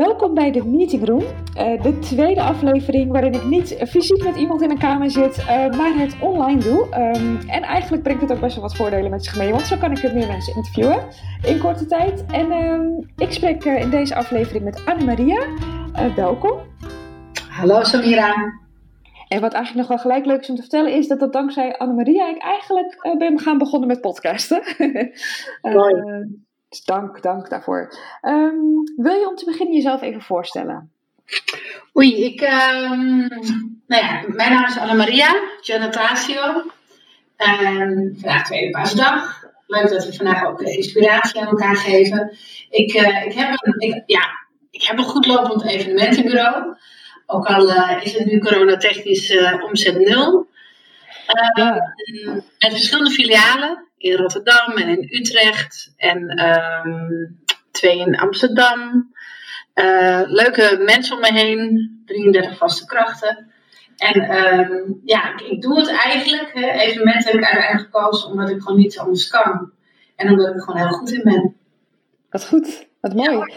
Welkom bij de Meeting Room, uh, de tweede aflevering waarin ik niet fysiek met iemand in een kamer zit, uh, maar het online doe. Um, en eigenlijk brengt het ook best wel wat voordelen met zich mee, want zo kan ik meer mensen interviewen in korte tijd. En um, ik spreek uh, in deze aflevering met Anne-Maria. welkom. Hallo Samira. En wat eigenlijk nog wel gelijk leuk is om te vertellen, is dat dat dankzij Anne-Maria ik eigenlijk ben gaan begonnen met podcasten. Mooi. Dus dank, dank daarvoor. Um, wil je om te beginnen jezelf even voorstellen? Oei, ik, um, nou ja, mijn naam is Anna-Maria Giannatasio. Um, vandaag tweede paasdag. Leuk dat we vandaag ook inspiratie aan elkaar geven. Ik, uh, ik, heb, een, ik, ja, ik heb een goed lopend evenementenbureau. Ook al uh, is het nu coronatechnisch uh, omzet nul. Ja. Met verschillende filialen in Rotterdam en in Utrecht en um, twee in Amsterdam. Uh, leuke mensen om me heen, 33 vaste krachten. En um, ja, ik, ik, doe het eigenlijk. Hè. Evenementen heb ik uiteindelijk gekozen omdat ik gewoon niets anders kan. En omdat ik er gewoon heel goed in ben. Wat goed, wat mooi. Ja.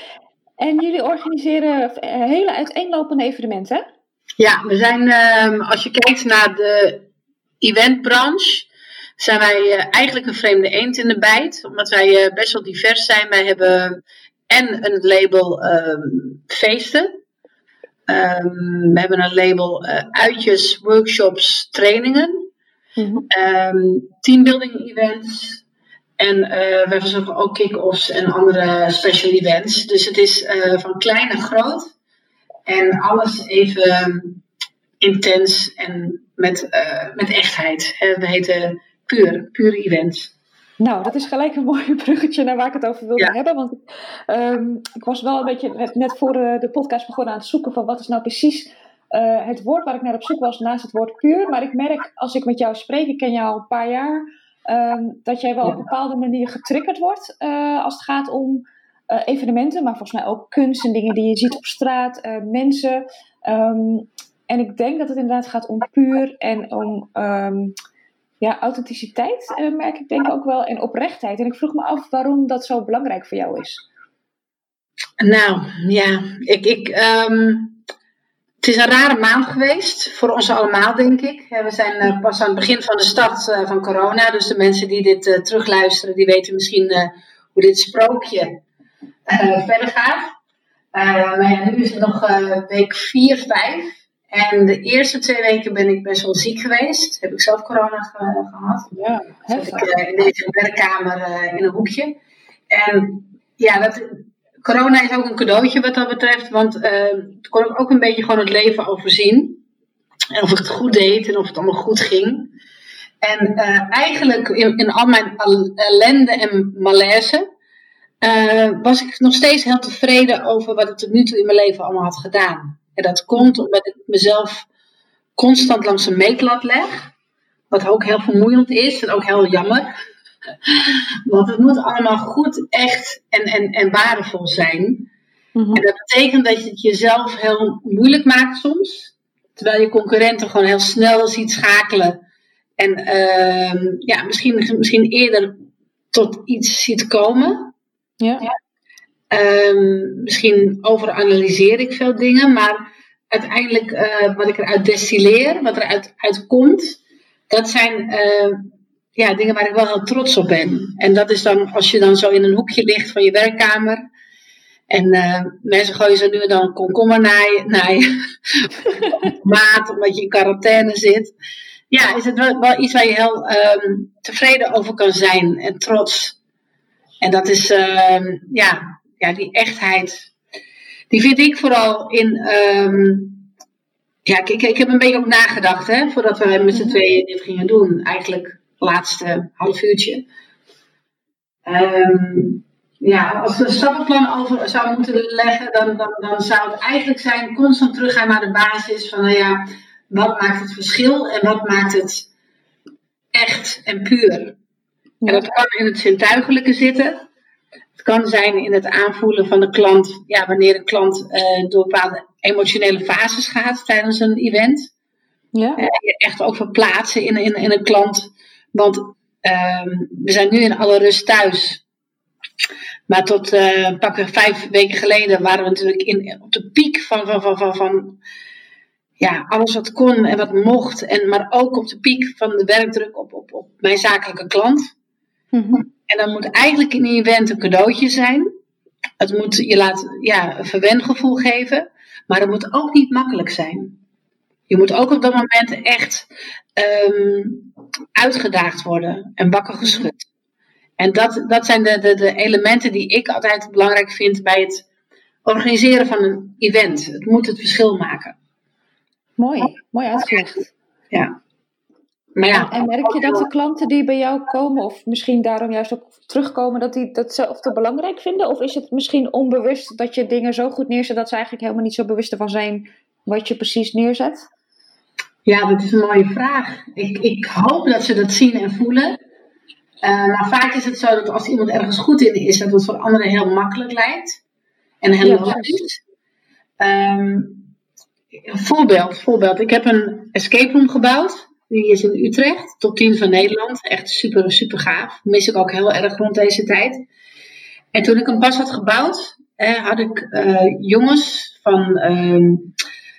En jullie organiseren hele uiteenlopende evenementen? Ja, we zijn, um, als je kijkt naar de eventbranche, zijn wij uh, eigenlijk een vreemde eend in de bijt. Omdat wij uh, best wel divers zijn. Wij hebben en een label um, feesten. Um, we hebben een label uh, uitjes, workshops, trainingen. Mm-hmm. Um, teambuilding events. En we verzorgen ook kick-offs en andere special events. Dus het is van klein naar groot. En alles even intens en met, met echtheid. We heten puur, puur events. Nou, dat is gelijk een mooi bruggetje naar waar ik het over wilde hebben. Want um, ik was wel een beetje net voor de, de, podcast begonnen aan het zoeken van wat is nou precies uh, het woord waar ik naar op zoek was naast het woord puur. Maar ik merk als ik met jou spreek, ik ken jou al een paar jaar, um, dat jij wel op een bepaalde manier getriggerd wordt uh, als het gaat om evenementen, maar volgens mij ook kunst en dingen die je ziet op straat, mensen. Um, en ik denk dat het inderdaad gaat om puur en om ja, authenticiteit uh, merk ik denk ook wel en oprechtheid. En ik vroeg me af waarom dat zo belangrijk voor jou is. Nou, ja, ik, ik, um, het is een rare maand geweest voor ons allemaal, denk ik. We zijn uh, pas aan het begin van de start uh, van corona, dus de mensen die dit terugluisteren, die weten misschien hoe dit sprookje verder gaat. maar nu is het nog week 4, 5. En de eerste twee weken ben ik best wel ziek geweest. Heb ik zelf corona ge gehad. Ja, ik uh, in deze werkkamer uh, in een hoekje. En ja, dat, corona is ook een cadeautje wat dat betreft. Want uh, het kon ook een beetje gewoon het leven overzien. En of ik het goed deed en of het allemaal goed ging. En eigenlijk in, in, al mijn ellende en malaise... was ik nog steeds heel tevreden over wat ik tot nu toe in mijn leven allemaal had gedaan. En dat komt omdat ik mezelf constant langs een meetlat leg. Wat ook heel vermoeiend is en ook heel jammer. Want het moet allemaal goed, echt en, en, en waardevol zijn. Mm-hmm. En dat betekent dat je het jezelf heel moeilijk maakt soms. Terwijl je concurrenten gewoon heel snel ziet schakelen. En uh, ja, misschien, misschien eerder tot iets ziet komen. Ja. ja. Um, misschien overanalyseer ik veel dingen, maar uiteindelijk uh, wat ik eruit destilleer, wat eruit uit komt, dat zijn uh, ja, dingen waar ik wel heel trots op ben. En dat is dan als je dan zo in een hoekje ligt van je werkkamer. En uh, mensen gooien zo nu en dan komkommer naar je, maat, omdat je in quarantaine zit. Ja, is het wel, iets waar je heel um, tevreden over kan zijn en trots. En dat is, uh, ja, ja, die echtheid. Die vind ik vooral in. Um, ja, ik, ik heb een beetje ook nagedacht, hè, voordat we met z'n mhm. tweeën dit gingen doen. Eigenlijk laatste half uurtje. Um, ja, als we een stappenplan over zouden moeten leggen, dan, dan, dan zou het eigenlijk zijn constant teruggaan naar de basis van, nou ja, wat maakt het verschil en wat maakt het echt en puur. En dat kan in het zintuigelijke zitten. Het kan zijn in het aanvoelen van de klant, ja, wanneer een klant uh, door bepaalde emotionele fases gaat tijdens een event. Ja. Uh, echt ook verplaatsen in, in, in een klant. Want uh, we zijn nu in alle rust thuis. Maar tot uh, pakken vijf weken geleden waren we natuurlijk in, op de piek van, van, van, van, van ja, alles wat kon en wat mocht. En, maar ook op de piek van de werkdruk op, op, op mijn zakelijke klant. Mhm. En dan moet eigenlijk een event een cadeautje zijn. Het moet je laat, ja, een verwengevoel geven. Maar het moet ook niet makkelijk zijn. Je moet ook op dat moment echt um, uitgedaagd worden en bakken mhm. geschud. En dat, dat zijn de, de, de elementen die ik altijd belangrijk vind bij het organiseren van een event. Het moet het verschil maken. Mooi, mooi uitgelegd. Ja. Maar ja, en, merk je dat de klanten die bij jou komen, of misschien daarom juist ook terugkomen, dat die datzelfde belangrijk vinden? Of is het misschien onbewust dat je dingen zo goed neerzet dat ze eigenlijk helemaal niet zo bewust ervan zijn wat je precies neerzet? Ja, dat is een mooie vraag. Ik, ik hoop dat ze dat zien en voelen. Uh, maar vaak is het zo dat als iemand ergens goed in is, dat het voor anderen heel makkelijk lijkt. En heel ja, logisch. Um, voorbeeld, voorbeeld. Ik heb een escape room gebouwd. Die is in Utrecht, top 10 van Nederland. Echt super, super gaaf. Mis ik ook heel erg rond deze tijd. En toen ik hem pas had gebouwd, eh, had ik uh, jongens van uh,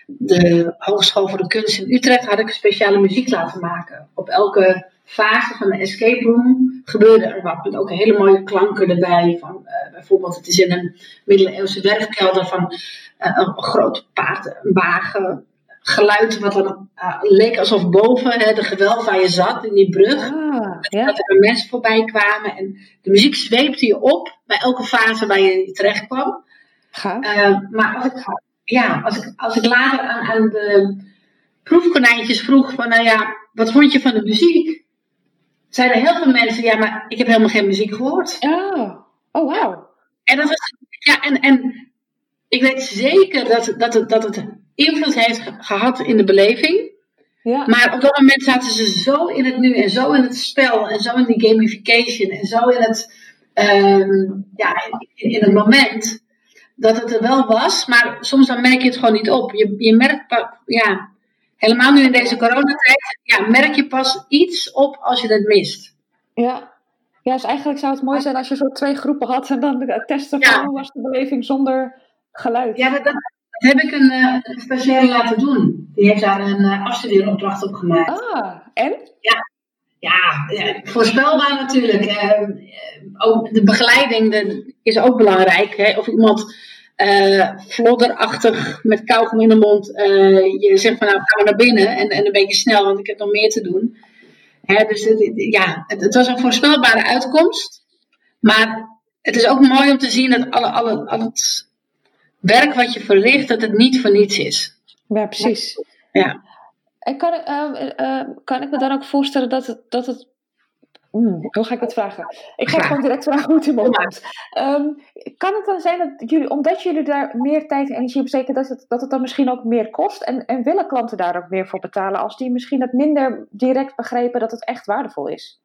de Hogeschool voor de Kunst in Utrecht, had ik speciale muziek laten maken. Op elke fase van de escape room gebeurde er wat. Met ook hele mooie klanken erbij. Van, uh, bijvoorbeeld, het is in een middeleeuwse werfkelder van uh, een groot paard, wagen. Geluid wat dan uh, leek alsof boven hè, de gewelf waar je zat in die brug. Ah, ja. Dat er mensen voorbij kwamen. En de muziek zweepte je op bij elke fase waar je terecht kwam. maar als ik, ja, als ik, als ik later aan, aan de proefkonijntjes vroeg van, nou ja, wat vond je van de muziek? zeiden heel veel mensen, ja, maar ik heb helemaal geen muziek gehoord. Oh, oh wauw. En, dat was, ja, en, en ik weet zeker dat, dat, het, dat het invloed heeft gehad in de beleving. Ja. Maar op dat moment zaten ze zo in het nu en zo in het spel en zo in die gamification en zo in het, um, ja, in, in, het moment dat het er wel was. Maar soms dan merk je het gewoon niet op. Je, je merkt, ja, Helemaal nu in deze coronatijd, ja, merk je pas iets op als je het mist. Ja. ja, dus eigenlijk zou het mooi zijn als je zo twee groepen had en dan testen van hoe was de beleving zonder geluid. Ja, dat, dat heb ik een, uh, stagiaire laten doen. Die heeft daar een uh, afstudeeropdracht op gemaakt. Ah, en? Ja, ja, ja, voorspelbaar natuurlijk. Uh, ook de begeleiding de, is ook belangrijk. Hè? Of iemand flodderachtig met kauwgom in de mond. Je zegt van nou, ga maar naar binnen en, en een beetje snel, want ik heb nog meer te doen. Hè, dus het, ja, het, het, was een voorspelbare uitkomst. Maar het is ook mooi om te zien dat alle, alle, al het werk wat je verricht, dat het niet voor niets is. Ja, precies. Ja. En kan, uh, kan ik me dan ook voorstellen dat het, dat het Mm, hoe ga ik dat vragen? Ik ga gewoon direct vragen hoe het in opkomt. Um, kan het dan zijn dat jullie, omdat jullie daar meer tijd en energie op steken, dat het, dat het dan misschien ook meer kost? En, en willen klanten daar ook meer voor betalen als die misschien het minder direct begrepen dat het echt waardevol is?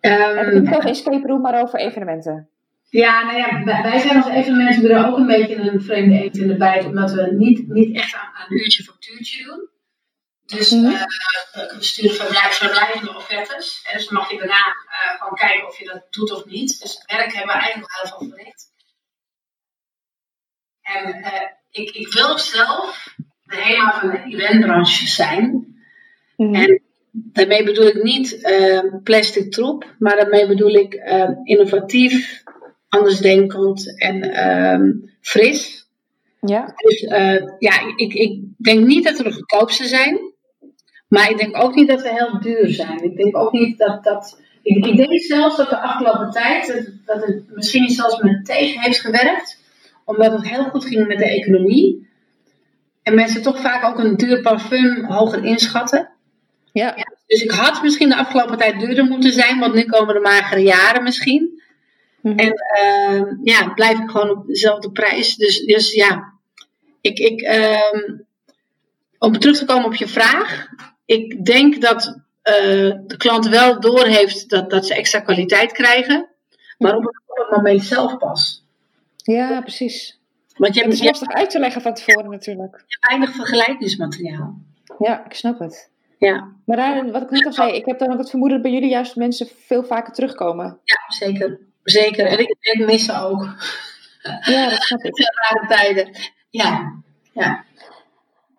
Um, Heb ik over escape room, maar over evenementen? Ja, nou ja, wij zijn als evenementenbureau ook een beetje een vreemde eend in de bijt, omdat we niet, niet echt aan, aan uurtje factuurtje doen. Dus -hmm. uh, we sturen verblijf, offertes. En dus mag je daarna uh, gewoon kijken of je dat doet of niet. Dus het werk hebben we eigenlijk nog heel veel verricht. En uh, ik, ik wil zelf de helemaal van de eventbranche zijn. Mm -hmm. En daarmee bedoel ik niet plastic troep, maar daarmee bedoel ik innovatief, andersdenkend en um, fris. Ja. Dus ja, ik, ik denk niet dat we de goedkoopste zijn. Maar ik denk ook niet dat we heel duur zijn. Ik denk ook niet dat dat. Ik, ik denk zelfs dat de afgelopen tijd dat, dat het misschien zelfs met tegen heeft gewerkt, omdat het heel goed ging met de economie. En mensen toch vaak ook een duur parfum hoger inschatten. Ja. dus ik had misschien de afgelopen tijd duurder moeten zijn, want nu komen de magere jaren misschien. Mhm. En uh, ja, blijf ik gewoon op dezelfde prijs. Dus, dus ja, ik, ik, uh, om terug te komen op je vraag ik denk dat uh, de klant wel doorheeft dat, dat ze extra kwaliteit krijgen, maar op het moment zelf pas. Ja, precies. Want je hebt, het is lastig uit te leggen van tevoren natuurlijk. Je hebt weinig vergelijkingsmateriaal. Ja, ik snap het. Ja. Maar daar, wat ik net al zei, ik heb dan ook het vermoeden dat bij jullie juist mensen veel vaker terugkomen. Ja, zeker. Zeker. En ik, ik mis ze ook. Ja, dat snap ik. Rare tijden. Ja, ja.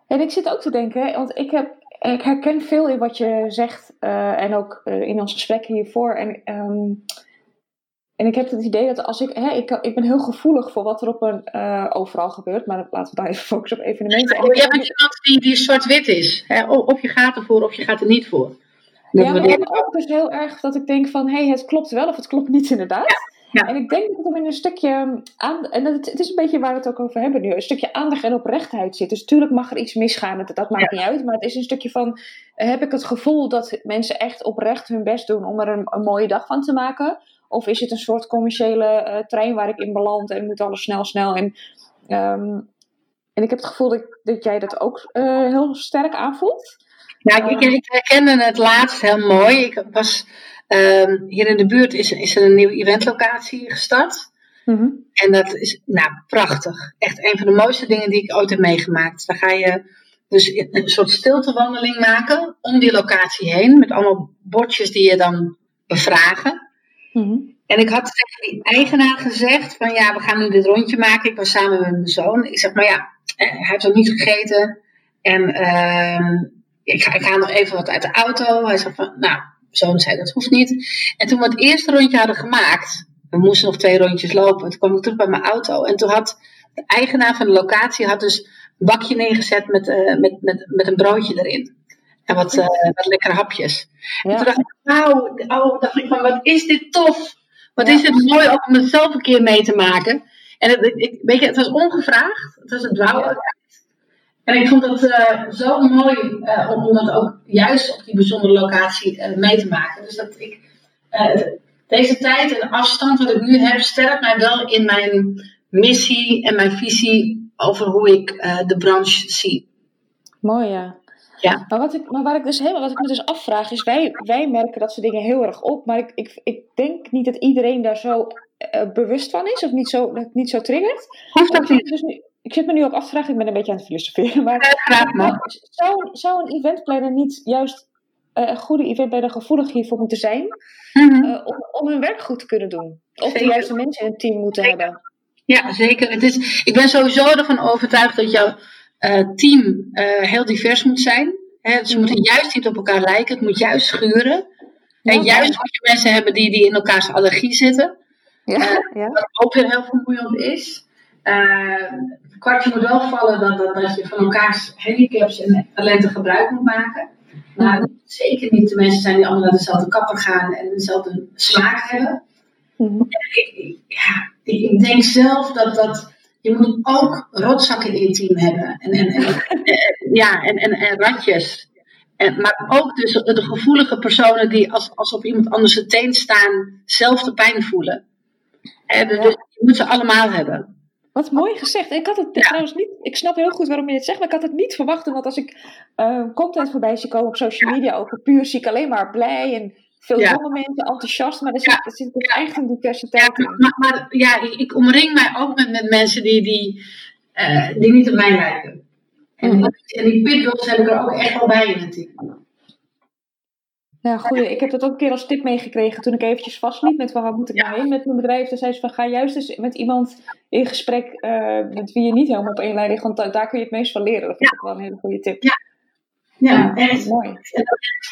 En ik zit ook te denken, want ik, heb, ik herken veel in wat je zegt uh, en ook uh, in ons gesprek hiervoor. En, um, en ik heb het idee dat als ik, hè, ik, ik ben heel gevoelig voor wat er op een uh, overal gebeurt, maar laten we dan even focussen op evenementen. Ja, jij bent iemand die, die zwart-wit is. Hè? Of je gaat ervoor of je gaat er niet voor. Ja, maar ook dus heel erg dat ik denk van, hé, hey, het klopt wel of het klopt niet inderdaad. Ja. En ik denk dat er in een stukje aan, en het, het, is een beetje waar we het ook over hebben nu, een stukje aandacht en oprechtheid zit. Dus natuurlijk mag er iets misgaan, dat, dat maakt ja. niet uit, maar het is een stukje van, heb ik het gevoel dat mensen echt oprecht hun best doen om er een, een mooie dag van te maken? Of is het een soort commerciële uh, trein waar ik in beland en moet alles snel, snel? En, um, en ik heb het gevoel dat, dat jij dat ook uh, heel sterk aanvoelt. Ja, ik, ik herkende het laatst heel mooi. Ik was Um, hier in de buurt is, is er een nieuwe eventlocatie gestart. Mm-hmm. En dat is nou prachtig. Echt een van de mooiste dingen die ik ooit heb meegemaakt. Daar ga je dus een soort stiltewandeling maken om die locatie heen. Met allemaal bordjes die je dan bevragen. Mm-hmm. En ik had tegen die eigenaar gezegd van ja, we gaan nu dit rondje maken. Ik was samen met mijn zoon. Ik zeg maar ja, eh, hij heeft nog niet gegeten. En uh, ik, ga, ik ga nog even wat uit de auto. Hij zegt van nou, zoon zei dat hoeft niet. En toen we het eerste rondje hadden gemaakt, we moesten nog twee rondjes lopen. Toen kwam ik terug bij mijn auto. En toen had de eigenaar van de locatie had dus een bakje neergezet met, uh, met, met, met een broodje erin. En wat, uh, wat lekkere hapjes. Ja. En toen dacht ik, wauw, oh, dacht ik van, wat is dit tof. Wat ja. is het mooi om het zelf een keer mee te maken. En het, ik, weet je, het was ongevraagd. Het was een dwouw. En ik vond het uh, zo mooi uh, om, dat ook juist op die bijzondere locatie uh, mee te maken. Dus dat ik deze tijd en afstand wat ik nu heb, sterkt mij wel in mijn missie en mijn visie over hoe ik de branche zie. Mooi ja. Ja. Maar, wat ik, maar waar ik dus helemaal, wat ik me dus afvraag, is wij, wij merken dat soort dingen heel erg op. Maar ik, ik, ik denk niet dat iedereen daar zo bewust van is, of niet zo, niet zo triggert. Hoeft dat niet. Dus nu, ik zit me nu ook af te vragen, ik ben een beetje aan het filosoferen. Maar zou, zou een eventplanner niet juist uh, een goede eventplanner gevoelig hiervoor moeten zijn? Mm -hmm. uh, om, om hun werk goed te kunnen doen? Of de juiste mensen in het team moeten zeker. hebben? Ja, zeker. Het is, ik ben sowieso ervan overtuigd dat jouw uh, team heel divers moet zijn. Ze moeten juist niet op elkaar lijken. Het moet juist schuren. Ja, en juist moet je mensen hebben die, die in elkaars allergie zitten. Ja, ja. Wat ook weer heel vermoeiend is. Uh, kwartje moet wel vallen dat, dat, dat je van elkaars handicaps en talenten gebruik moet maken. Maar dat zeker niet de mensen zijn die allemaal naar dezelfde kapper gaan en dezelfde smaak hebben. Mm-hmm. Ik, ja, ik denk zelf dat, dat je moet ook rotzakken in je team hebben. En, en, en, ja, en, en, en ratjes. En, maar ook dus de gevoelige personen die als, als op iemand anders de teen staan, zelf de pijn voelen. En, dus je moet ze allemaal hebben. Wat mooi gezegd. Ik had het ja. trouwens niet. Ik snap heel goed waarom je het zegt, maar ik had het niet verwacht. Want als ik uh, content voorbij zie komen op social media over puur, zie ik alleen maar blij en veel ja. jonge mensen, enthousiast. Maar er zit, er zit ja. echt een diversiteit ja, maar, maar, ja, ik omring mij ook met, met mensen die, die, uh, die niet op mij lijken. En, mm. en die pitbulls heb ik er ook echt wel bij in het team. Ja, goeie. Ik heb dat ook een keer als tip meegekregen toen ik eventjes vastliep met van waar moet ik nou heen met mijn bedrijf. Toen zei ze van ga juist eens met iemand in gesprek uh, met wie je niet helemaal op één lijn ligt, want daar kun je het meest van leren. Dat vind ik wel een hele goede tip. Ja, ja, ja echt. Mooi.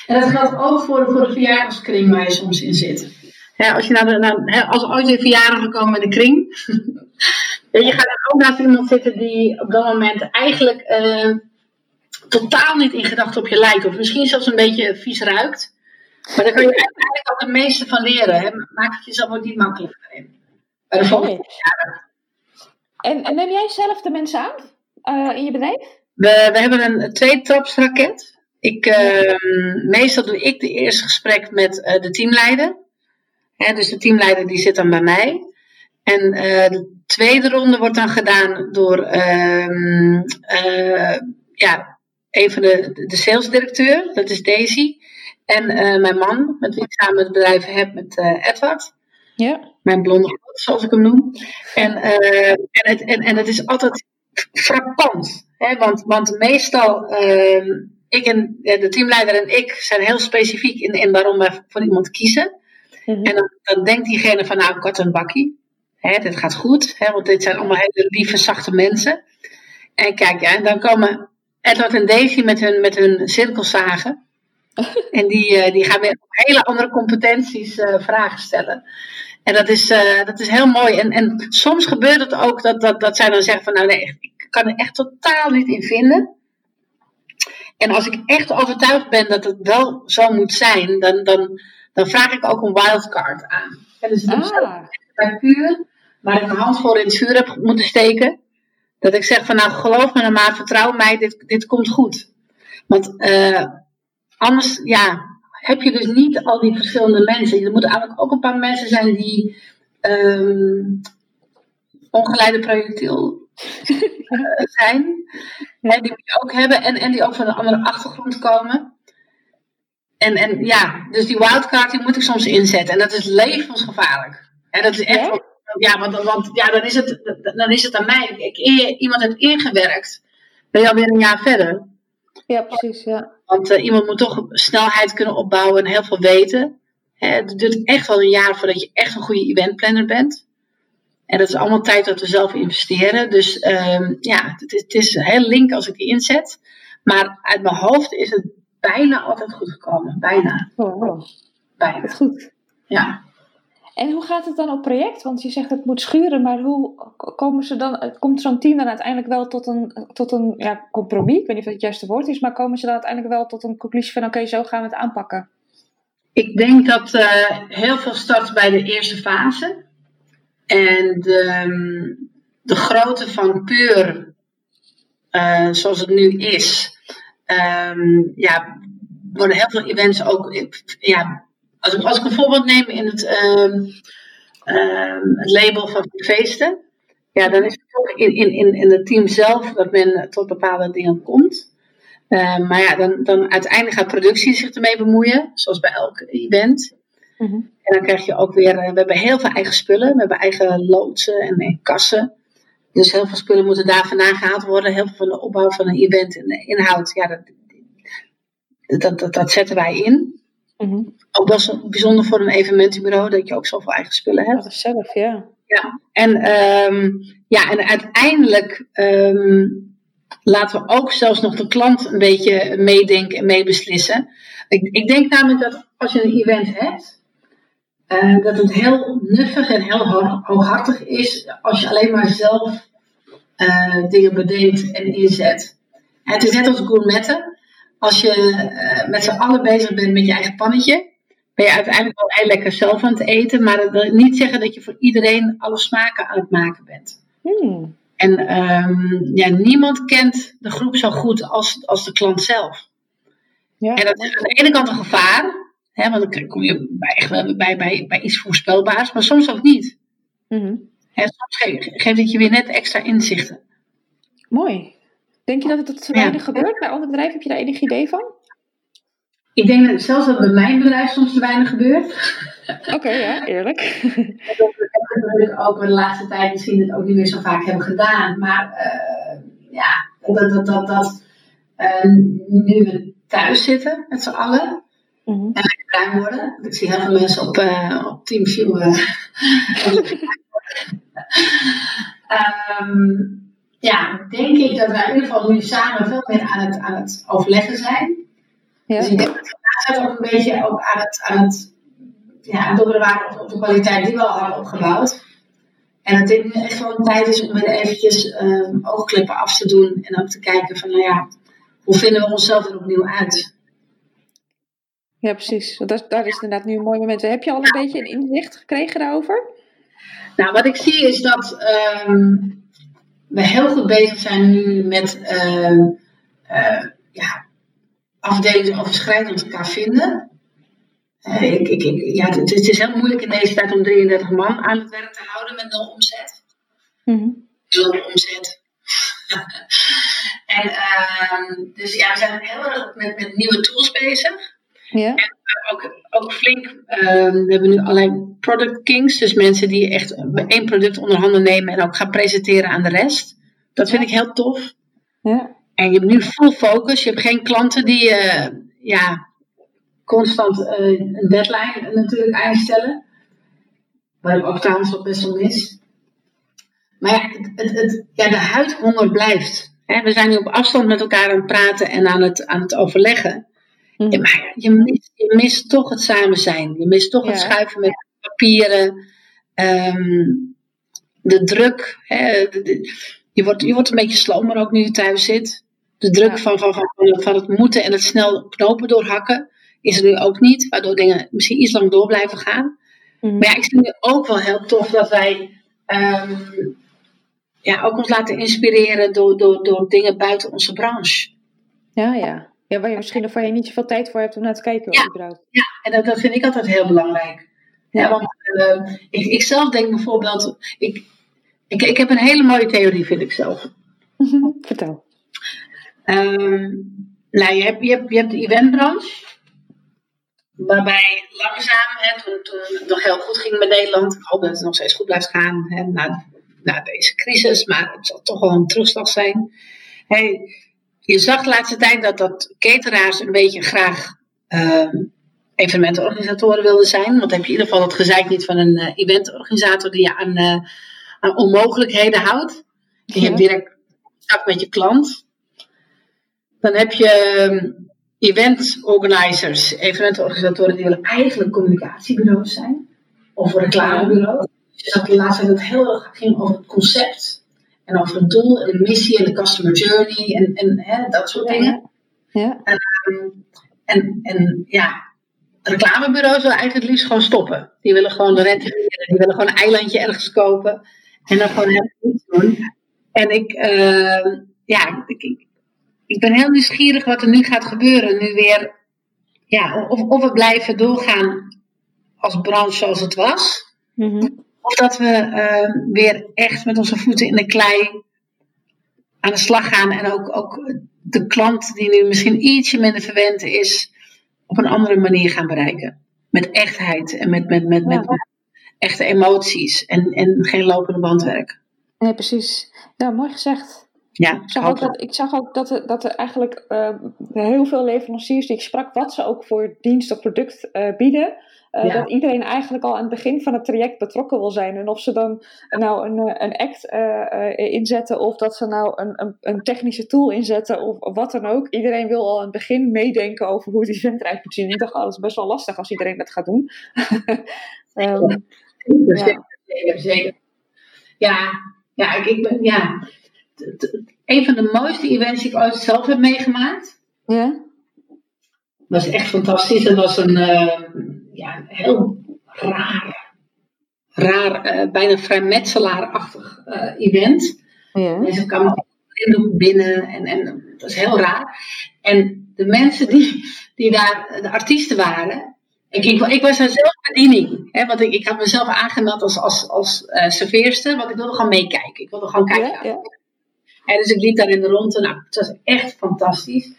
En dat geldt ook voor, voor de verjaardagskring waar je soms in zit. Ja, als je naar, naar, als ooit een verjaardag komen in de kring, je gaat er ook naast iemand zitten die op dat moment eigenlijk uh, totaal niet in gedachten op je lijkt. Of misschien zelfs een beetje vies ruikt. Maar daar kun je eigenlijk ook het meeste van leren. Hè? Maak het jezelf ook niet makkelijker in. Bij de volgende en, en neem jij zelf de mensen aan uh, in je bedrijf? We, we hebben een twee-trapsraket. Ik, uh, meestal doe ik de eerste gesprek met uh, de teamleider. Hè, dus de teamleider die zit dan bij mij. En uh, de tweede ronde wordt dan gedaan door ehm, ja, een van de, de salesdirecteur, dat is Daisy. En uh, mijn man, met wie ik samen het bedrijf heb, met uh, Edward. Ja. Mijn blonde god, zoals ik hem noem. En, uh, en, het, en, en het is altijd frappant. Hè? Want, want meestal, ehm, ik en de teamleider en ik zijn heel specifiek in, in waarom we voor iemand kiezen. Mhm. En dan, dan, denkt diegene van, nou, ik een bakkie. Hè, dit gaat goed, hè, want dit zijn allemaal hele lieve, zachte mensen. En kijk, ja, en dan komen Edward en Daisy met hun, met hun cirkelzagen. En die, uh, die gaan weer hele andere competenties uh, vragen stellen. En dat is, uh, dat is heel mooi. En, en soms gebeurt het ook dat, dat, dat zij dan zeggen van nou nee, ik kan er echt totaal niet in vinden. En als ik echt overtuigd ben dat het wel zo moet zijn, dan, dan, dan vraag ik ook een wildcard aan. En dus het ah. bij puur, waar ik mijn hand voor in het vuur heb moeten steken. Dat ik zeg van nou geloof me nou maar, vertrouw mij, dit, dit komt goed. Want uh, anders, ja, heb je dus niet al die verschillende mensen. Er moeten eigenlijk ook een paar mensen zijn die um, ongeleide projectiel uh, zijn. Die we ook hebben en, en die ook van een andere achtergrond komen. En, en ja, dus die wildcard die moet ik soms inzetten. En dat is levensgevaarlijk. En dat is echt. Ja, ja want, want ja, dan, is het, dan is het aan mij. Ik, iemand heeft ingewerkt. Ben je alweer een jaar verder. Ja, precies. Ja. Want uh, iemand moet toch snelheid kunnen opbouwen en heel veel weten. het duurt echt wel een jaar voordat je echt een goede eventplanner bent. En dat is allemaal tijd dat we zelf investeren. Dus uh, ja, het is, het is heel link als ik die inzet. Maar uit mijn hoofd is het bijna altijd goed gekomen. Bijna. Oh. Bijna. Goed. Ja. En hoe gaat het dan op project? Want je zegt het moet schuren, maar hoe komen ze dan, komt zo'n team dan uiteindelijk wel tot een, tot een ja, compromis? Ik weet niet of dat het juiste woord is, maar komen ze dan uiteindelijk wel tot een conclusie van oké, zo gaan we het aanpakken? Ik denk dat uh, heel veel start bij de eerste fase. En de, de grootte van puur, zoals het nu is, um, ja, worden heel veel events ook ja, als ik, als ik een voorbeeld neem in het, uh, het label van feesten, ja, dan is het toch in, in, in het team zelf dat men tot bepaalde dingen komt. Uh, maar ja, dan, dan uiteindelijk gaat productie zich ermee bemoeien, zoals bij elk event. Mm -hmm. En dan krijg je ook weer, eh, we hebben heel veel eigen spullen, we hebben eigen loodsen en, en kassen. Dus heel veel spullen moeten daar vandaan gehaald worden. Heel veel van de opbouw van een event en de inhoud, ja, dat, dat, dat, dat zetten wij in. Mm Ook wel bijzonder voor een evenementenbureau dat je ook zoveel eigen spullen hebt. Dat zelf, ja. Ja, en, um, ja, en uiteindelijk um, laten we ook zelfs nog de klant een beetje meedenken en meebeslissen. Ik, ik denk namelijk dat als je een event hebt, uh, dat het heel nuffig en heel hooghartig is als je alleen maar zelf uh, dingen bedenkt en inzet. En het is net als gourmetten als je uh, met z'n allen bezig bent met je eigen pannetje, ben je uiteindelijk wel heel lekker zelf aan het eten. Maar dat wil niet zeggen dat je voor iedereen alle smaken aan het maken bent. Hmm. En um, ja, niemand kent de groep zo goed als, als de klant zelf. Ja. En dat is aan de ene kant een gevaar. Hè, want dan kom je bij, echt bij, bij, bij iets voorspelbaars, maar soms ook niet. Mm soms geeft het je weer net extra inzichten. Mooi. Denk je dat het te weinig gebeurt bij andere bedrijven? Heb je daar enig idee van? Ik denk dat zelfs dat bij mijn bedrijf soms te weinig gebeurt. Oké, ja, eerlijk. dat we natuurlijk ook de laatste tijd misschien het ook niet meer zo vaak hebben gedaan. Maar uh, ja, dat, dat, dat, dat uh, nu we thuis zitten met z'n allen. Mm -hmm. En bruin worden. Ik zie heel veel mensen op, uh, op um, ja, denk ik dat wij in ieder geval nu samen veel meer aan het, aan het overleggen zijn. Ja. Dus ik denk dat we ook een beetje ook aan het, aan het ja, doorbewaken op de kwaliteit die we al hadden opgebouwd. En dat dit nu echt wel een tijd is om weer eventjes um, oogklippen af te doen. En ook te kijken van, nou ja, hoe vinden we onszelf er opnieuw uit? Ja, precies. Dat, daar is inderdaad nu een mooi moment. Heb je al een beetje een inzicht gekregen daarover? Nou, wat ik zie is dat um, we heel goed bezig zijn nu met uh, uh, ja, elkaar vinden. Uh, ik, ik, ik, ja, het, het, is heel moeilijk in deze tijd om 33 man aan het werk te houden met nul omzet. Mm Nul omzet. en ehm, dus ja, we zijn heel erg met, met nieuwe tools bezig. Ja. En ook, ook flink, uh, we hebben nu alleen product kings, dus mensen die echt één product onder handen nemen en ook gaan presenteren aan de rest. Dat vind ik heel tof. Ja. En je hebt nu full focus, je hebt geen klanten die, uh, ja, constant een deadline natuurlijk einstellen. Waar ik ook trouwens nog best wel mis. Maar ja, het, het, ja, de huidhonger blijft. we zijn nu op afstand met elkaar aan het praten en aan het, aan het overleggen. Mm. maar je mist, je mist toch het samen zijn. Je mist toch het schuiven met papieren. Ehm, de druk. Hè, je, wordt, je wordt een beetje slomer ook nu je thuis zit. De druk van, van, van, van het moeten en het snel knopen doorhakken is er nu ook niet. Waardoor dingen misschien iets lang door blijven gaan. Mm. Maar ja, ik vind het ook wel heel tof dat wij ehm, ja, ook ons laten inspireren door, door, door dingen buiten onze branche. Ja, ja. Ja, waar je misschien nog voorheen niet zoveel tijd voor hebt om naar te kijken. Ja, überhaupt. ja en dat, dat vind ik altijd heel belangrijk. Ja, want uh, ik, ik zelf denk bijvoorbeeld, ik, ik, ik heb een hele mooie theorie, vind ik zelf. Vertel. Um, nou, je hebt, je, hebt, je hebt de eventbranche. Waarbij langzaam, hè, toen, toen het nog heel goed ging met Nederland, ik hoop dat het nog steeds goed blijft gaan hè, na, na deze crisis, maar het zal toch wel een terugslag zijn. Hey, je zag de laatste tijd dat, dat cateraars een beetje graag uh, evenementenorganisatoren wilden zijn. Want heb je in ieder geval het gezeik niet van een uh, eventorganisator die je aan, uh, aan onmogelijkheden houdt. Je hebt direct contact met je klant. Dan heb je ehm, event organizers, evenementorganisatoren, die willen eigenlijk communicatiebureaus zijn. Of reclamebureaus. Dus dat de laatste tijd het heel erg ging over het concept. En over het doel en de missie en de customer journey en, en hè, dat soort dingen. Ja. En, ehm, en, en ja, reclamebureaus willen eigenlijk het liefst gewoon stoppen. Die willen gewoon de rente die willen gewoon een eilandje ergens kopen en dan gewoon helemaal niets doen. En ik, uh, ja, ik, ik ben heel nieuwsgierig wat er nu gaat gebeuren. Nu weer, ja, of, of we blijven doorgaan als branche zoals het was. Mm of dat we uh, weer echt met onze voeten in de klei aan de slag gaan. En ook, ook de klant die nu misschien ietsje minder verwend is, op een andere manier gaan bereiken. Met echtheid en met, met, met, met, echte emoties. En, en geen lopende bandwerk. Nee, precies. Ja, mooi gezegd. Ja, ik zag ook, dat, ik zag ook dat, er, dat er eigenlijk uh, heel veel leveranciers die ik sprak, wat ze ook voor dienst of product uh, bieden, uh, Dat iedereen eigenlijk al aan het begin van het traject betrokken wil zijn. En of ze dan nou een, een act inzetten of dat ze nou een, een, een, technische tool inzetten of, wat dan ook. Iedereen wil al aan het begin meedenken over hoe die event eruit moet zien. Ik dacht, oh, dat is best wel lastig als iedereen dat gaat doen. um, ja. Zeker, zeker. Ja, ja, ik, ik ben, ja een van de mooiste events die ik ooit zelf heb meegemaakt. Ja. Dat was echt fantastisch. Dat was een uh, ja, heel raar, raar uh, bijna vrijmetselaarachtig uh, event. Ja. Mensen kwamen binnen en, en dat was heel raar. En de mensen die, die daar, de artiesten waren, ik, ik, ik, was daar zelf bediening. Hè, want ik, ik had mezelf aangemeld als, als, als uh, serveerster, want ik wilde gewoon meekijken. Ik wilde gewoon kijken. Ja, ja. En dus ik liep daar in de ronde. Nou, het was echt fantastisch.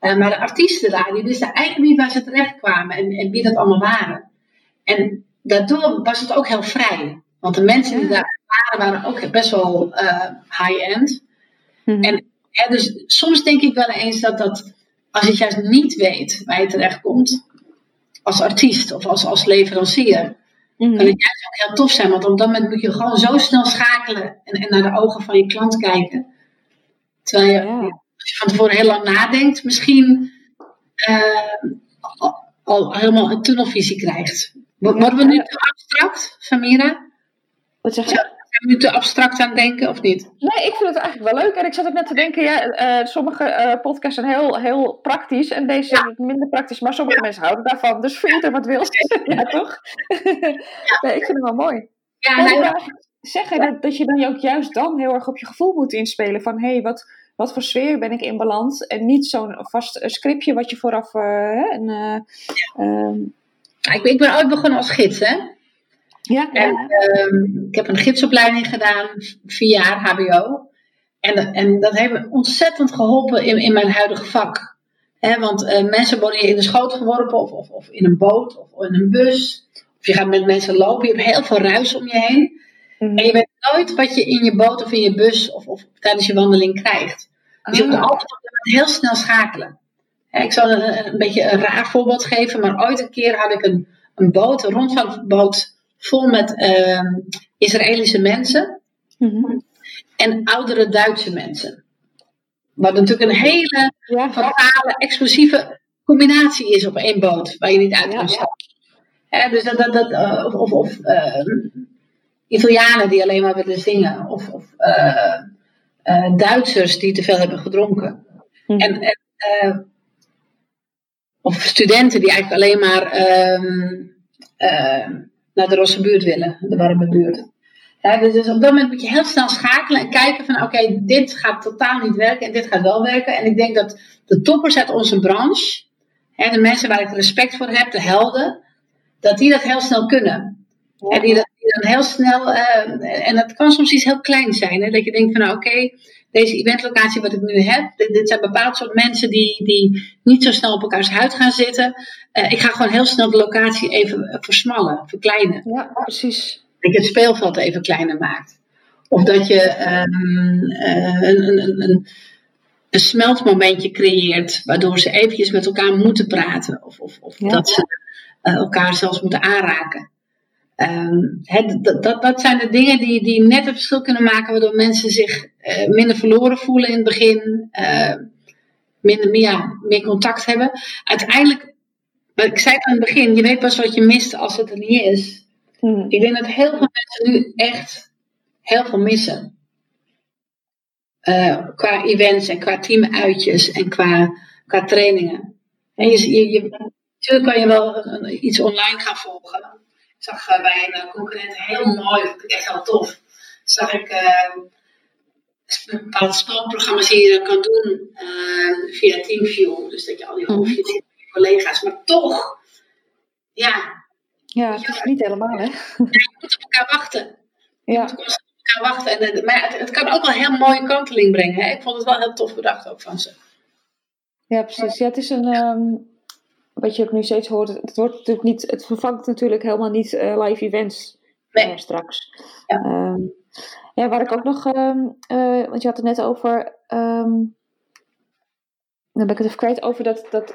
Uh, maar de artiesten daar, die wisten eigenlijk niet waar ze terecht kwamen en, en wie dat allemaal waren. En daardoor was het ook heel vrij. Want de mensen die daar waren, waren ook best wel uh, high-end. Mhm. En dus soms denk ik wel eens dat, dat als je juist niet weet waar je terecht komt, als artiest of als, als leverancier, mm kan het juist ook heel tof zijn. Want op dat moment moet je gewoon zo snel schakelen en, en naar de ogen van je klant kijken. Terwijl je, als je van tevoren heel lang nadenkt, misschien uh, al, helemaal een tunnelvisie krijgt. Worden we nu te abstract, Samira? Wat zeg je? Zijn we nu te abstract aan het denken of niet? Nee, ik vind het eigenlijk wel leuk. En ik zat ook net te denken, ja, uh, sommige uh, podcasts zijn heel, heel praktisch en deze ja. minder praktisch. Maar sommige mensen houden daarvan. Dus voor ieder wat wil. ja, toch? nee, ik vind het wel mooi. Ja, nee, zeggen dat, dat je dan ook juist dan heel erg op je gevoel moet inspelen. Van hé, hey, wat, wat voor sfeer ben ik in balans? En niet zo'n vast scriptje wat je vooraf. En, uh, um... ik, ben, ik ben ooit begonnen als gids, hè? Ja. En uh, ik heb een gidsopleiding gedaan, vier jaar HBO. En, en dat heeft me ontzettend geholpen in, in mijn huidige vak. He, want uh, mensen worden in de schoot geworpen, of, of, of, in een boot, of in een bus. Of je gaat met mensen lopen, je hebt heel veel ruis om je heen. Mhm. En je weet nooit wat je in je boot of in je bus of, of tijdens je wandeling krijgt. Dus je moet altijd heel snel schakelen. Ik zal een, een, beetje een raar voorbeeld geven, maar ooit een keer had ik een, een boot, een rondvaartboot, vol met uh, Israëlische mensen mhm. en oudere Duitse mensen. Wat natuurlijk een hele ja. fatale, explosieve combinatie is op één boot, waar je niet uit kan stappen. dus dat, dat, dat, uh, of, of, of uh, Italianen die alleen maar willen zingen, of, of uh, Duitsers die te veel hebben gedronken. Mhm. En, en of studenten die eigenlijk alleen maar ehm, naar de rosse buurt willen, de warme buurt. Ja, dus, dus op dat moment moet je heel snel schakelen en kijken van oké, dit gaat totaal niet werken en dit gaat wel werken. En ik denk dat de toppers uit onze branche, hè, de mensen waar ik respect voor heb, de helden, dat die dat heel snel kunnen. En die, dat, dan heel snel, uh, en dat kan soms iets heel kleins zijn, hè, dat je denkt van nou oké, deze eventlocatie wat ik nu heb, dit, zijn bepaald soort mensen die, die niet zo snel op elkaars huid gaan zitten. Uh, ik ga gewoon heel snel de locatie even versmallen, verkleinen. Ja, precies dat je het speelveld even kleiner maakt. Of dat je um, een, een, een, een, smeltmomentje creëert, waardoor ze eventjes met elkaar moeten praten. Of, of, of dat ze elkaar zelfs moeten aanraken. Um, dat, dat, dat, zijn de dingen die, die net het verschil kunnen maken, waardoor mensen zich uh, minder verloren voelen in het begin, uh, minder meer, meer contact hebben. Uiteindelijk, wat ik zei aan het begin, je weet pas wat je mist als het er niet is. Hmm. Ik denk dat heel veel mensen nu echt heel veel missen. Uh, qua events en qua teamuitjes en qua, qua trainingen. En je, je, je, natuurlijk kan je wel een, iets online gaan volgen. Ik zag uh, bij een uh, concurrent heel mooi, vond ik echt heel tof. Zag ik een bepaald spelprogramma's die je dan kan doen via Teamview. Dus dat je al die hmm. je collega's, maar toch, ja, ja, het is niet helemaal, hè? je moet op elkaar wachten. Je ja. moet op elkaar wachten. En, maar het, het, kan ook wel heel mooie kanteling brengen. Hè? Ik vond het wel heel tof bedacht ook van ze. Ja, precies. Ja, het is een... Um, wat je ook nu steeds hoort, het, wordt natuurlijk niet, het vervangt natuurlijk helemaal niet uh, live events nee. straks. Ja. Um, ja, waar ik ook nog, um, uh, want je had het net over, um, dan ben ik het even kwijt, over dat, dat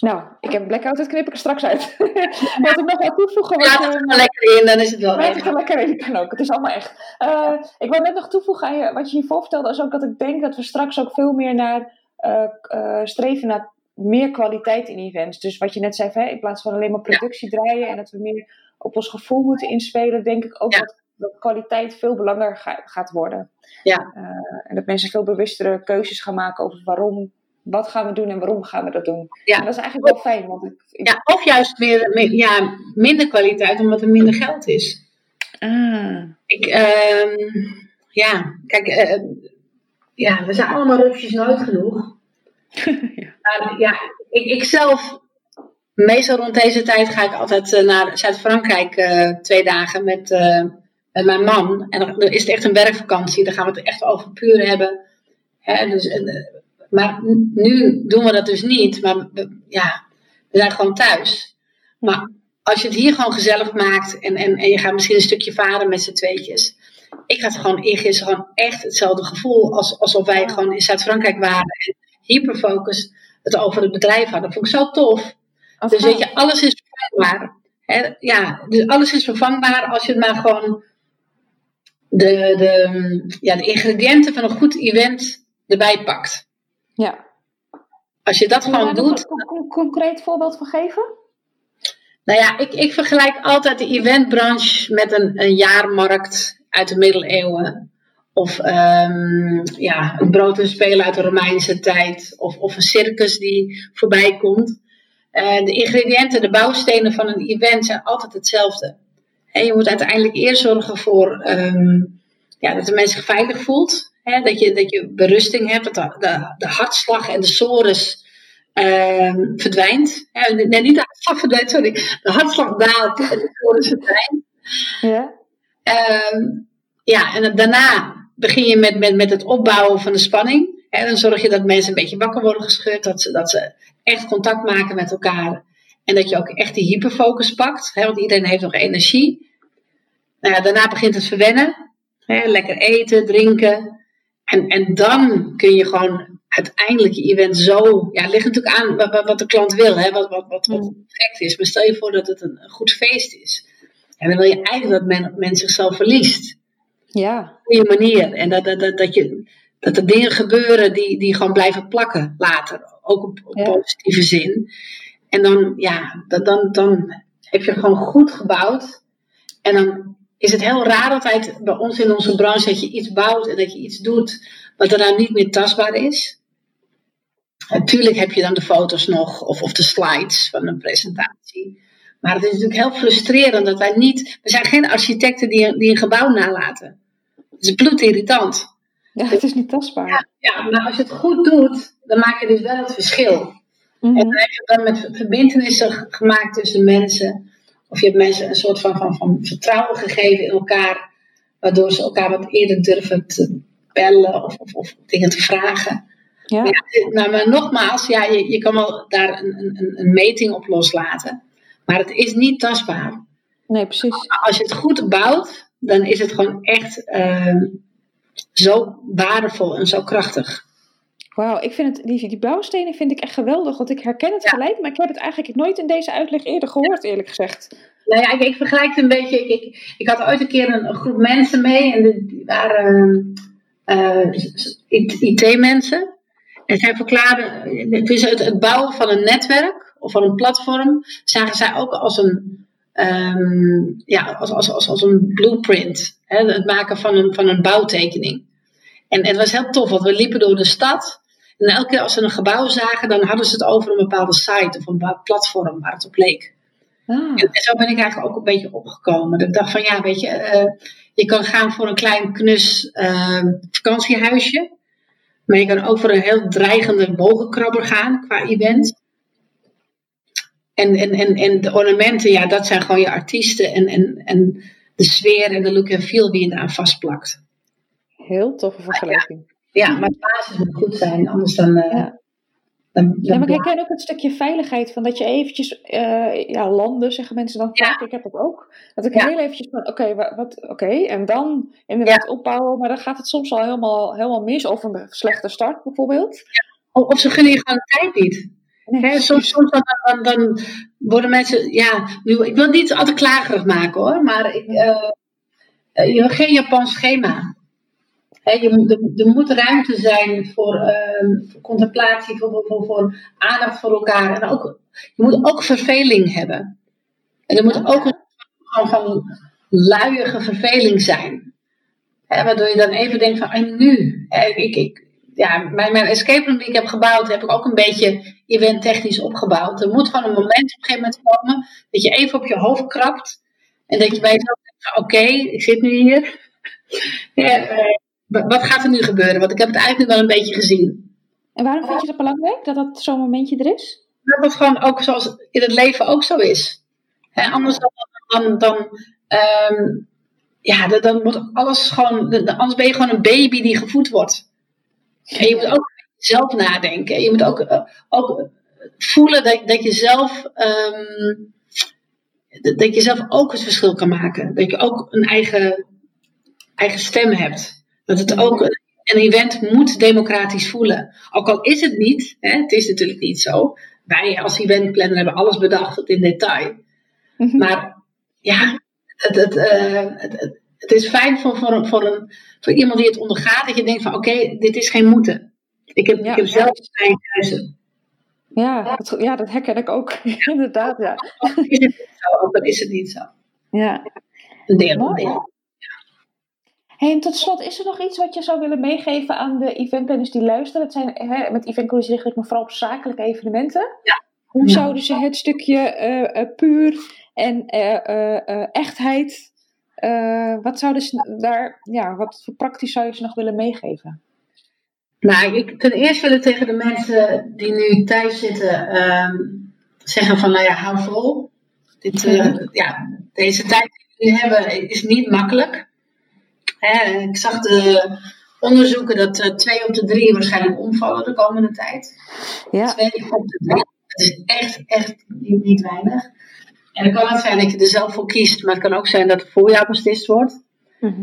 nou, ik heb een blackout, dat knip ik er straks uit. Wat ik nog wil toevoegen. Laat het er lekker in, dan is het wel Laat het er lekker in, kan ook. Het is allemaal echt. Uh, ik wil net nog toevoegen aan je, wat je hiervoor vertelde, is ook dat ik denk dat we straks ook veel meer naar uh, uh, streven naar meer kwaliteit in events. Dus wat je net zei, hè, in plaats van alleen maar productie draaien en dat we meer op ons gevoel moeten inspelen, denk ik ook dat, dat, kwaliteit veel belangrijker gaat worden. Ja. en dat mensen veel bewustere keuzes gaan maken over waarom wat gaan we doen en waarom gaan we dat doen? Ja. dat is eigenlijk wel fijn. Want ik, Ja, of juist meer, ja, minder kwaliteit omdat er minder geld is. Ah. Ik, uh, ja, kijk, uh, ja, we zijn allemaal rupsjes nooit genoeg. ja. Maar, ja, ik, ik zelf, meestal rond deze tijd ga ik altijd uh, naar Zuid-Frankrijk uh, twee dagen met, met mijn man. En dan is het echt een werkvakantie, dan gaan we het echt over puur hebben. Hè, dus maar nu doen we dat dus niet. Maar we, ja, we zijn gewoon thuis. Maar als je het hier gewoon gezellig maakt en, en, en je gaat misschien een stukje varen met z'n tweetjes. Ik had gewoon eergisteren gewoon echt hetzelfde gevoel als, alsof wij gewoon in Zuid-Frankrijk waren. En hyperfocus het over het bedrijf hadden. Dat vond ik zo tof. dus weet je, alles is vervangbaar. Ja, dus alles is vervangbaar als je maar gewoon de, de, ja, de ingrediënten van een goed event erbij pakt. Ja. Als je dat gewoon doet. Een concreet voorbeeld van geven? Nou ja, ik, ik vergelijk altijd de eventbranche met een, een jaarmarkt uit de middeleeuwen. Of um, ja, een brood en spelen uit de Romeinse tijd. Of, of een circus die voorbij komt. Uh, de ingrediënten, de bouwstenen van een event zijn altijd hetzelfde. En je moet uiteindelijk eerst zorgen voor um, ja, dat de mens zich veilig voelt dat, je, dat je berusting hebt, dat de, de, de hartslag en de sores uh, verdwijnt. nee, niet de hartslag verdwijnt, sorry. De hartslag daalt en de sores verdwijnt. Ja. Ja, en daarna begin je met, met, met het opbouwen van de spanning. En dan zorg je dat mensen een beetje wakker worden gescheurd, dat ze, dat ze echt contact maken met elkaar. En dat je ook echt die hyperfocus pakt, hè, want iedereen heeft nog energie. Nou daarna begint het verwennen. Hè, lekker eten, drinken. En, en dan kun je gewoon uiteindelijk je event zo. Ja, het ligt natuurlijk aan wat, wat de klant wil, hè, wat, wat, wat, wat Mm. perfect is. Maar stel je voor dat het een, een goed feest is. En dan wil je eigenlijk dat men, men zichzelf verliest. Ja, Op een goede manier. En dat, dat, dat, dat, je, dat er dingen gebeuren die, die gewoon blijven plakken later. Ook op, op Ja. positieve zin. En dan, ja, dan, dan, dan heb je gewoon goed gebouwd. En dan is het heel raar altijd bij ons in onze branche dat je iets bouwt en dat je iets doet wat nou niet meer tastbaar is. Natuurlijk heb je dan de foto's nog of, of de slides van een presentatie. Maar het is natuurlijk heel frustrerend dat wij niet. We zijn geen architecten die, een- die een gebouw nalaten. Het is bloedirritant. ja het is niet tastbaar. Ja, ja, maar als je het goed doet, dan maak je dus wel het verschil. Mhm. En dan heb je dan met verbindenissen gemaakt tussen mensen. Of je hebt mensen een soort van, van, van vertrouwen gegeven in elkaar. Waardoor ze elkaar wat eerder durven te bellen of, of, of dingen te vragen. Ja, Ja, nou, maar nogmaals, ja, je, je kan wel daar een, een, een meting op loslaten. Maar het is niet tastbaar. nee, precies. Als je het goed bouwt, dan is het gewoon echt ehm, zo waardevol en zo krachtig. Wauw, ik vind het, die, die bouwstenen vind ik echt geweldig, want ik herken het Ja. gelijk, maar ik heb het eigenlijk nooit in deze uitleg eerder gehoord, eerlijk gezegd. Nou ja, ik, ik vergelijk het een beetje. Ik, ik, ik had ooit een keer een, een groep mensen mee en die, waren eh, IT-mensen. En zij verklaarden, het, is het, het bouwen van een netwerk of van een platform, zagen zij ook als een, ehm, ja, als, als, als, als een blueprint. Hè, het maken van een, van een bouwtekening. En, en het was heel tof, want we liepen door de stad. En elke keer als ze een gebouw zagen, dan hadden ze het over een bepaalde site of een bepaald platform waar het op leek. Ah, En zo ben ik eigenlijk ook een beetje opgekomen. Dat ik dacht van ja, weet je, eh, je kan gaan voor een klein knus eh, vakantiehuisje. Maar je kan ook voor een heel dreigende bogenkrabber gaan qua event. En, en, en, en de ornamenten, ja, dat zijn gewoon je artiesten. En, en, en de sfeer en de look en feel die je eraan vastplakt. heel toffe vergelijking. Ja, maar de basis moet goed zijn, anders dan... eh, Ja. dan, Ja, maar ik herken ook het stukje veiligheid van dat je eventjes eh, ja, landen, zeggen mensen dan Ja. vaak. Ik heb dat ook. Dat ik Ja. heel eventjes van, oké, wa- wat, oké, en dan inderdaad opbouwen. Maar dan gaat het soms al helemaal, helemaal mis. Of een slechte start bijvoorbeeld. of, of ze gunnen je gewoon de tijd niet. Soms soms dan, dan, worden mensen, ja, ik wil niet altijd klagerig maken hoor, maar ik, eh, eh, je hebt geen Japans schema. Je, moet- er, moet ruimte zijn voor, ehm, voor contemplatie, voor, voor, voor, aandacht voor elkaar. En ook, je moet ook verveling hebben. En er moet ook een van, van luiige verveling zijn. Waardoor je dan even denkt van, en nu? Ik, ik, ja, mijn, mijn escape room die ik heb gebouwd, heb ik ook een beetje eventtechnisch opgebouwd. Er moet gewoon een moment op een gegeven moment komen dat je even op je hoofd krabt. En dat je bij jezelf denkt oké, ik zit nu hier. Ja, eh, wa- wat gaat er nu gebeuren? Want ik heb het eigenlijk nu wel een beetje gezien. En waarom vind je dat belangrijk, dat dat zo'n momentje er is? Dat het gewoon ook zoals in het leven ook zo is. Anders dan, dan, dan, ehm, ja, dan, dan moet alles gewoon, anders ben je gewoon een baby die gevoed wordt. En je moet ook zelf nadenken. Je moet ook, eh, ook voelen dat, dat je zelf ehm, dat je zelf ook het verschil kan maken. Dat je ook een eigen, eigen stem hebt. Dat het ook een, event moet democratisch voelen. Ook al is het niet, hè, het is natuurlijk niet zo. Wij als eventplanner hebben alles bedacht tot in detail. Mhm. Maar ja, het, het, eh, het, het, is fijn voor, voor, voor, een, voor iemand die het ondergaat, dat je denkt van oké, dit is geen moeten. Ik heb, Ja, ik heb ja. zelf mijn keuze. Ja, dat, ja, dat herken ik ook. Inderdaad, ja. Al is het niet zo, is het niet zo. ja. Een deel. Hey, en tot slot, is er nog iets wat je zou willen meegeven aan de eventplanners die luisteren? Het zijn, hè, met eventcollege richt ik me vooral op zakelijke evenementen. Ja. Hoe zouden ze het stukje eh, eh, puur en eh, echtheid, eh, wat zouden ze daar, ja, wat voor praktisch zou je ze nog willen meegeven? Nou, ik, ten eerste wil ik tegen de mensen die nu thuis zitten ehm, zeggen van, nou ja, hou vol. Dit, eh, ja, deze tijd die we nu hebben is niet makkelijk. Hè, ik zag de onderzoeken dat eh, twee op de drie waarschijnlijk omvallen de komende tijd. Ja, Twee op de drie. Dat is echt, echt niet, niet weinig. En dan kan het zijn dat je er zelf voor kiest, maar het kan ook zijn dat het voor jou beslist wordt. Mhm.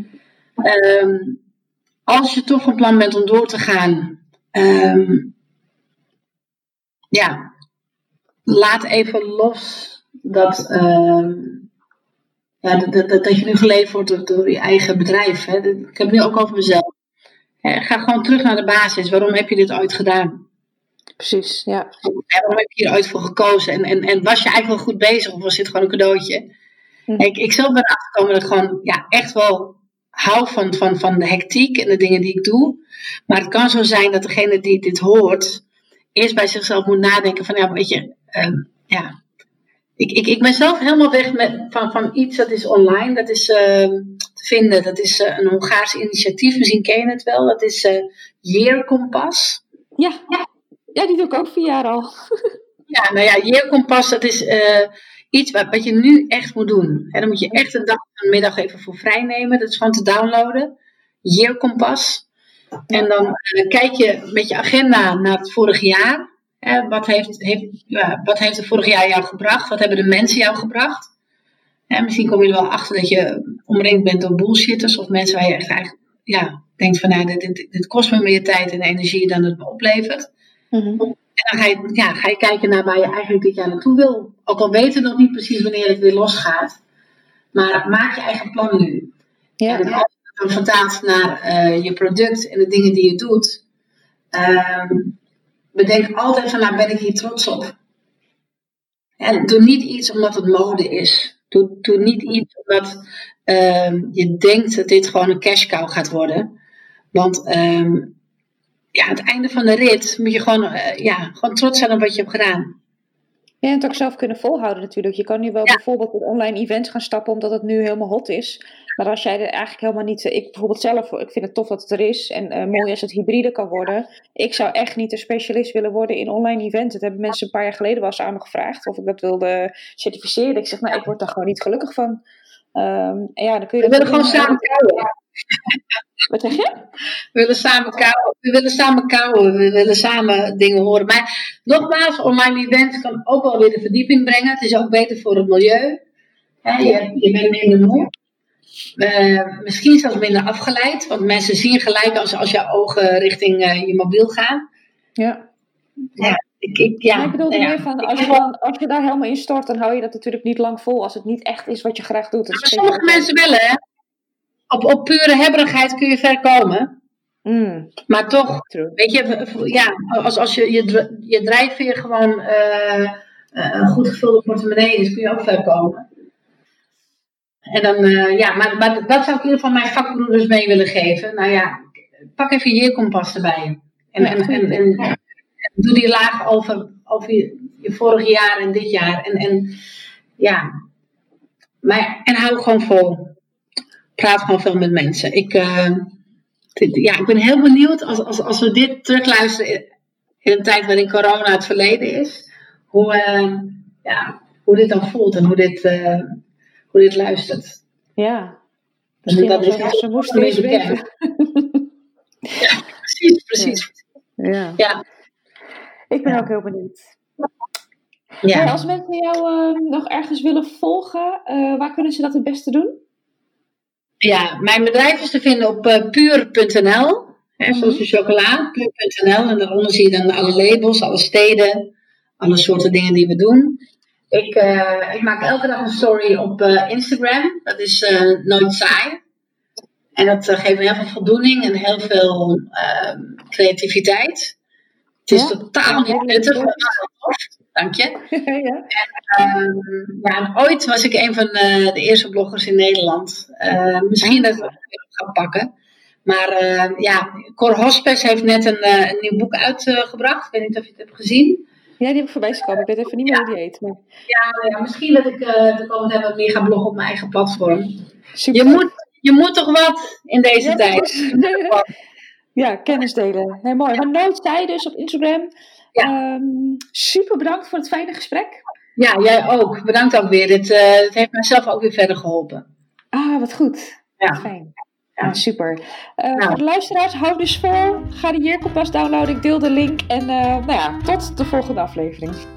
Ehm, als je toch van plan bent om door te gaan, ehm, ja, laat even los dat, ehm, ja, dat, dat, dat, je nu geleefd wordt door, je eigen bedrijf. Hè. Ik heb het nu ook over mezelf. ga gewoon terug naar de basis. Waarom heb je dit ooit gedaan? Precies, ja. waarom heb je hier ooit voor gekozen? En, en, en was je eigenlijk wel goed bezig of was dit gewoon een cadeautje? Hm. Ik, ik zelf ben achterkomen dat ik gewoon ja, echt wel hou van, van, van de hectiek en de dingen die ik doe. Maar het kan zo zijn dat degene die dit hoort, eerst bij zichzelf moet nadenken van, ja, weet je, uh, ja. Ik, ik, ik ben zelf helemaal weg met, van, van iets dat is online, dat is uh, te vinden. Dat is uh, een Hongaars initiatief, misschien ken je het wel. Dat is uh, Year Compass. Ja. ja. Ja, die doe ik ook vier jaar al. ja, nou ja, Year Compass, dat is iets wat, wat je nu echt moet doen. En dan moet je echt een dag een middag even voor vrij nemen. Dat is gewoon te downloaden. Year Compass. En dan uh, kijk je met je agenda naar het vorige jaar. wat, heeft, heeft, ja, wat heeft het vorig jaar jou gebracht? Wat hebben de mensen jou gebracht? misschien kom je er wel achter dat je omringd bent door bullshitters of mensen waar je echt eigenlijk ja, denkt van nou, dit, dit, kost me meer tijd en energie dan het me oplevert. Mm en dan ga je, ja, ga je kijken naar waar je eigenlijk dit jaar naartoe wil. Ook al weten we nog niet precies wanneer het weer losgaat. Maar maak je eigen plan nu. Ja, en als je dan vertaalt naar uh, je product en de dingen die je doet. Um, bedenk altijd van, nou ben ik hier trots op. En doe niet iets omdat het mode is. Doe, doe niet iets omdat um, je denkt dat dit gewoon een cash cow gaat worden. Want um, ja, aan het einde van de rit moet je gewoon, uh, ja, gewoon trots zijn op wat je hebt gedaan. Ja, en het ook zelf kunnen volhouden natuurlijk. Je kan nu wel bijvoorbeeld op online events gaan stappen omdat het nu helemaal hot is. Maar als jij er eigenlijk helemaal niet... Ik bijvoorbeeld zelf, ik vind het tof dat het er is. En uh, mooi als het hybride kan worden. Ik zou echt niet een specialist willen worden in online events. Dat hebben mensen een paar jaar geleden wel eens aan me gevraagd. Of ik dat wilde certificeren. Ik zeg, nou, ik word daar gewoon niet gelukkig van. Um, en ja, dan kun je... We willen gewoon samen kijken. Wat zeg je? We willen samen kouwen. We willen samen kouwen. We willen samen dingen horen. Maar nogmaals, online events kan ook wel weer de verdieping brengen. Het is ook beter voor het milieu. je, je bent minder moe. Uh, misschien zelfs minder afgeleid. Want mensen zien gelijk als, als je ogen richting uh, je mobiel gaan. Ja. Ja, ik, ik, ja, ik bedoel ja. meer van, als je, dan, als je daar helemaal in stort, dan hou je dat natuurlijk niet lang vol als het niet echt is wat je graag doet. Sommige mensen willen, hè? Op, op pure hebberigheid kun je ver komen. Mm. Maar toch, weet je, ja, als, als je, je, je drijfveer gewoon uh, een goed gevulde portemonnee is, kun je ook ver komen. En dan, uh, ja, maar, maar dat zou ik in ieder geval mijn vakbroeders mee willen geven. Nou ja, pak even je kompas erbij. En, ja, en, en, en, doe die laag over, over je, je vorig jaar en dit jaar. En, en ja, maar, en hou gewoon vol praat gewoon veel met mensen. Ik, uh, ja, ik ben heel benieuwd als, als, als we dit terugluisteren in een tijd waarin corona het verleden is, hoe, uh, ja, hoe dit dan voelt en hoe dit, uh, hoe dit luistert. Ja, Misschien dat is echt moesten eens weten. ja, precies, precies. Ja. ja. Ik ben ook heel benieuwd. Ja. als mensen jou nog ergens willen volgen, waar kunnen ze dat het beste doen? Ja, mijn bedrijf is te vinden op uh, puur.nl. Zoals de chocola, puur.nl. En daaronder zie je dan alle labels, alle steden, alle soorten dingen die we doen. Ik, uh, ik maak elke dag een story op uh, Instagram. Dat is nooit saai. En dat geeft me heel veel voldoening en heel veel creativiteit. Het is ja, totaal niet nuttig, Dank je. ja. En, uh, ja, ooit was ik een van de, de eerste bloggers in Nederland. Uh, misschien dat ik het ga pakken. Maar uh, ja, Cor Hospes heeft net een, eh, een nieuw boek uitgebracht. ik weet niet of je het hebt gezien. Ja, die heb ik voorbij gekomen. Ik weet even niet meer hoe die heet. Maar... Ja, ja, misschien dat ik de komende tijd wat meer ga bloggen op mijn eigen platform. Super. Je moet, je moet toch wat in deze ja, tijd. ja, kennis delen. Nee, mooi. Maar Nood zei dus op Instagram ja. Um, super bedankt voor het fijne gesprek. Ja, jij ook. Bedankt ook weer. Dit, uh, dit heeft mijzelf ook weer verder geholpen. Ah, wat goed. Ja. Fijn. Ja. super. Uh, nou. Voor de luisteraars, hou dus vol. Ga de Yearkompas downloaden. Ik deel de link. En uh, nou ja, tot de volgende aflevering.